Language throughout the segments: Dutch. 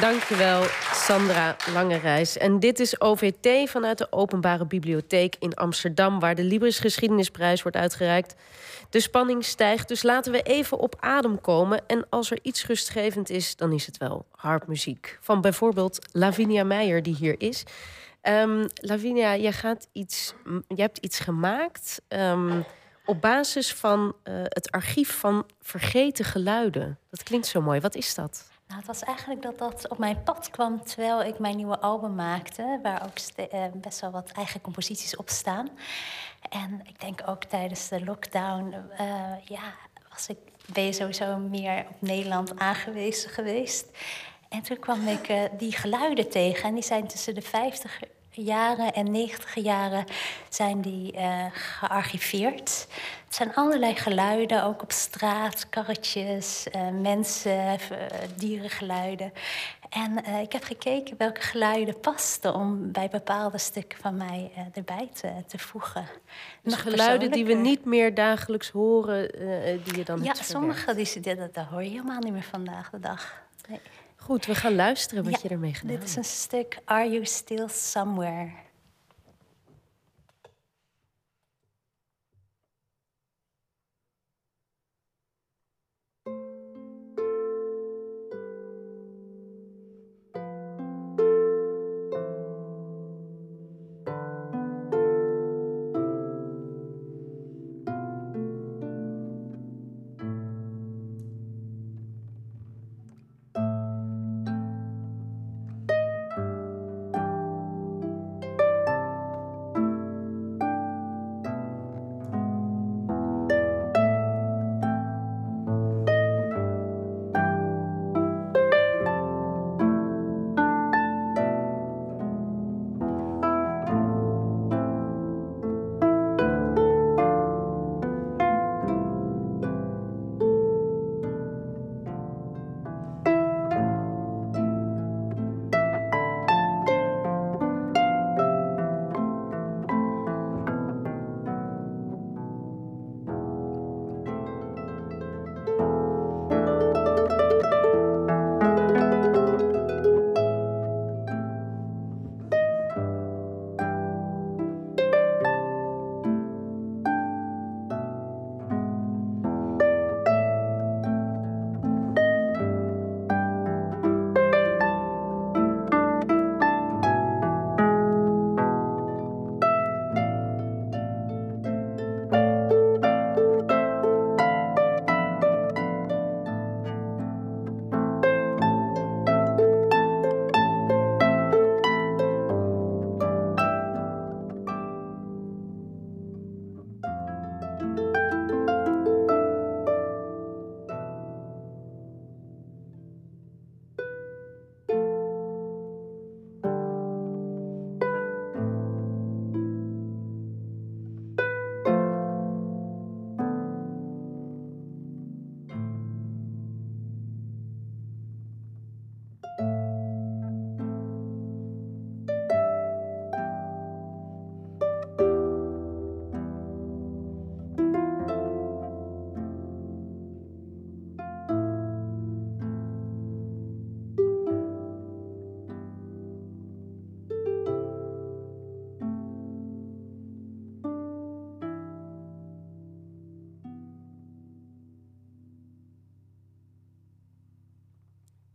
Dankjewel, Sandra Langereis. En dit is OVT vanuit de Openbare Bibliotheek in Amsterdam... waar de Libris Geschiedenisprijs wordt uitgereikt. De spanning stijgt, dus laten we even op adem komen. En als er iets rustgevend is, dan is het wel harpmuziek. Van bijvoorbeeld Lavinia Meijer, die hier is. Um, Lavinia, jij, gaat iets, je hebt iets gemaakt... Um, op basis van uh, het archief van vergeten geluiden. Dat klinkt zo mooi. Wat is dat? Nou, het was eigenlijk dat dat op mijn pad kwam terwijl ik mijn nieuwe album maakte, waar ook uh, best wel wat eigen composities op staan. En ik denk ook tijdens de lockdown, uh, ja, was ik, ben je sowieso meer op Nederland aangewezen geweest. En toen kwam ik uh, die geluiden tegen. En die zijn tussen de 50 jaren en 90 jaren zijn die uh, gearchiveerd. Het zijn allerlei geluiden, ook op straat, karretjes, uh, mensen, uh, dierengeluiden. En ik heb gekeken welke geluiden pasten om bij bepaalde stukken van mij erbij te, te voegen. Dus geluiden die we niet meer dagelijks horen, die je dan Ja, sommige die, dat, dat hoor je helemaal niet meer vandaag de dag. Nee. Goed, we gaan luisteren wat je ermee gedaan hebt. Dit is een stuk Are You Still Somewhere?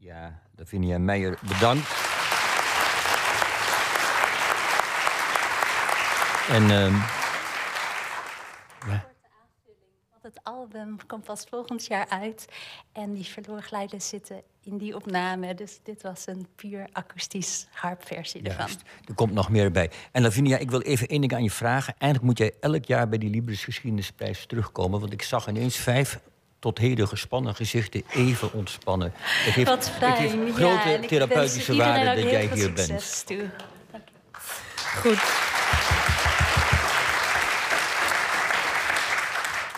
Ja, Lavinia Meijer, bedankt. En... Um, ja. Want het album komt pas volgend jaar uit. En die verloren geluiden zitten in die opname. Dus dit was een puur akoestisch harpversie ervan. Er komt nog meer bij. En Lavinia, ik wil even één ding aan je vragen. Eigenlijk moet jij elk jaar bij die Libris Geschiedenisprijs terugkomen. Want ik zag ineens vijf tot heden gespannen gezichten even ontspannen. Het heeft, Wat fijn. Het heeft grote ja, therapeutische waarde dat jij hier bent. Toe. Goed.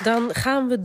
Dan gaan we